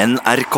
NRK.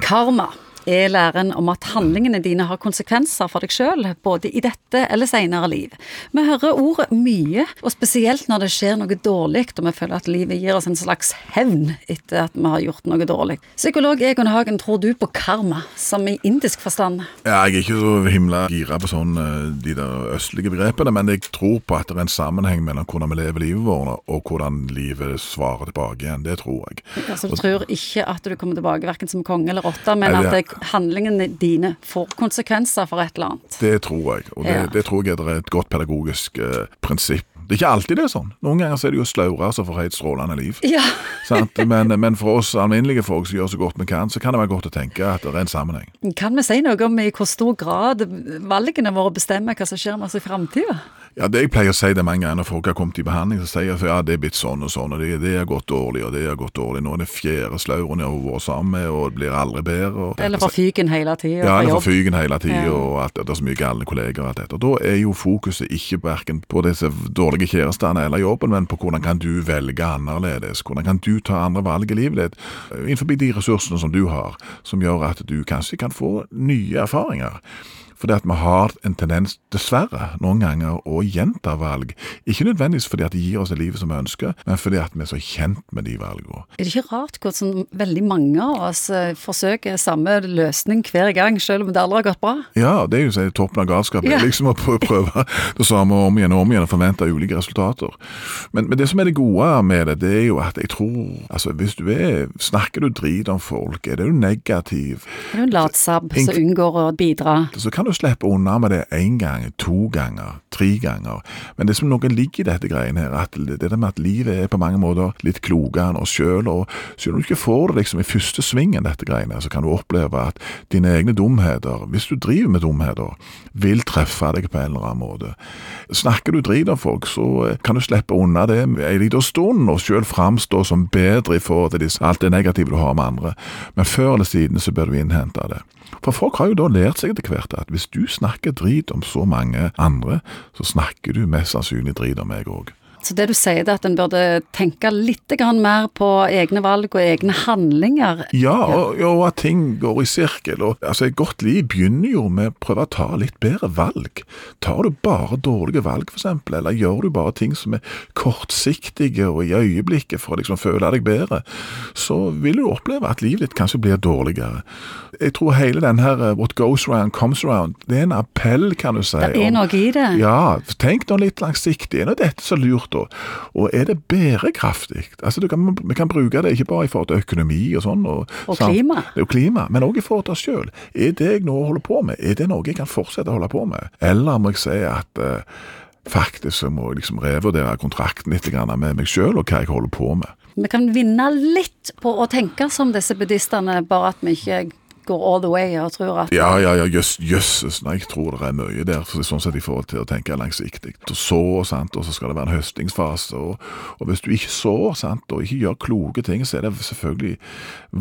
Karma er læren om at handlingene dine har konsekvenser for deg sjøl, både i dette eller senere liv. Vi hører ordet mye, og spesielt når det skjer noe dårlig, og vi føler at livet gir oss en slags hevn etter at vi har gjort noe dårlig. Psykolog Egon Hagen, tror du på karma, som i indisk forstand? Ja, jeg er ikke så himla gira på sånn eh, de der østlige begrepene, men jeg tror på at det er en sammenheng mellom hvordan vi lever livet vårt, og hvordan livet svarer tilbake igjen. Det tror jeg. Altså, du tror ikke at du kommer tilbake verken som konge eller rotte, men at det, handlingene dine får konsekvenser for et eller annet? Det tror jeg, og det, Ja. det tror jeg er et godt pedagogisk eh, prinsipp. Det er ikke alltid det er sånn. Noen ganger så er det jo slaure som får helt strålende liv. Ja. Sant? Men, men for oss alminnelige folk som gjør så godt vi kan, så kan det være godt å tenke at det er en sammenheng. Kan vi si noe om i hvor stor grad valgene våre bestemmer hva som skjer med oss i framtida? Ja, det jeg pleier å si det mange ganger når folk har kommet i behandling, så sier jeg at ja, det er blitt sånn og sånn, og det, det har gått dårlig, og det har gått dårlig. Nå er det fjerde slauren jeg har vært sammen med, og det blir aldri bedre. Eller for fyken hele tida? Ja, eller fra fyken hele tida, og at det er så mye galne kolleger og alt dette. Og Da er jo fokuset ikke verken på disse dårlige kjærestene eller jobben, men på hvordan kan du velge annerledes? Hvordan kan du ta andre valg i livet ditt innenfor de ressursene som du har, som gjør at du kanskje kan få nye erfaringer. Fordi at vi har en tendens, dessverre, noen ganger å gjenta valg. Ikke nødvendigvis fordi at de gir oss det livet som vi ønsker, men fordi at vi er så kjent med de valgene. Er det ikke rart hvordan veldig mange av oss eh, forsøker samme løsning hver gang, selv om det aldri har gått bra? Ja, det er jo så toppen av galskap. Ja. liksom å prøve det samme om igjen og om igjen og forvente ulike resultater. Men, men det som er det gode med det, det er jo at jeg tror Altså, hvis du er Snakker du drit om folk, er det jo negativ, Er du en latsabb som unngår å bidra? så kan du slippe unna med det én gang, to ganger, tre ganger. Men det som noe ligger i dette greiene her, at det det med at livet er på mange måter litt klokere enn oss sjøl, og selv om du ikke får det liksom i første svingen, dette greiene, så kan du oppleve at dine egne dumheter, hvis du driver med dumheter, vil treffe deg på en eller annen måte. Snakker du drit om folk, så eh, kan du slippe unna det en liten stund, og sjøl framstå som bedre i forhold til alt det negative du har med andre. Men før eller siden så bør du innhente det. For folk har jo da lært seg etter hvert at hvis du snakker drit om så mange andre, så snakker du mest sannsynlig drit om meg òg. Så det du sier, det er at en burde tenke litt mer på egne valg og egne handlinger. Ja, og, og at ting går i sirkel. Og, altså, Et godt liv begynner jo med å prøve å ta litt bedre valg. Tar du bare dårlige valg, eksempel, eller gjør du bare ting som er kortsiktige og i øyeblikket for å liksom føle deg bedre, så vil du oppleve at livet ditt kanskje blir dårligere. Jeg tror hele den her uh, What goes around comes around, det er en appell, kan du si. Det er noe i det. ja, tenk nå litt langsiktig. Er nå dette så lurt, da? Og er det bærekraftig? Altså, du kan, Vi kan bruke det ikke bare i forhold til økonomi og sånn. Og, Og klima. Jo klima, men òg i forhold til oss sjøl. Er det jeg nå holder på med, er det noe jeg kan fortsette å holde på med? Eller må jeg si at eh, faktisk så må jeg liksom revurdere kontrakten litt med meg sjøl og hva jeg holder på med? Vi kan vinne litt på å tenke som disse buddhistene, bare at vi ikke går all the way og tror at Ja, ja, ja, jøss, jøsses, nei, jeg tror det er mye der, for sånn sett i forhold til å tenke langsiktig. Og så, sant, og så skal det være en høstingsfase, og, og hvis du ikke sår, sant, og ikke gjør kloke ting, så er det selvfølgelig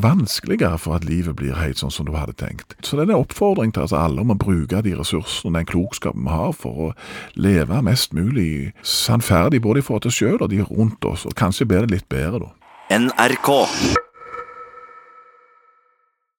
vanskeligere for at livet blir helt sånn som du hadde tenkt. Så det er en oppfordring til altså, alle om å bruke de ressursene og den klokskapen vi har for å leve mest mulig sannferdig, både i forhold til oss sjøl og de rundt oss, og kanskje blir det litt bedre da. NRK.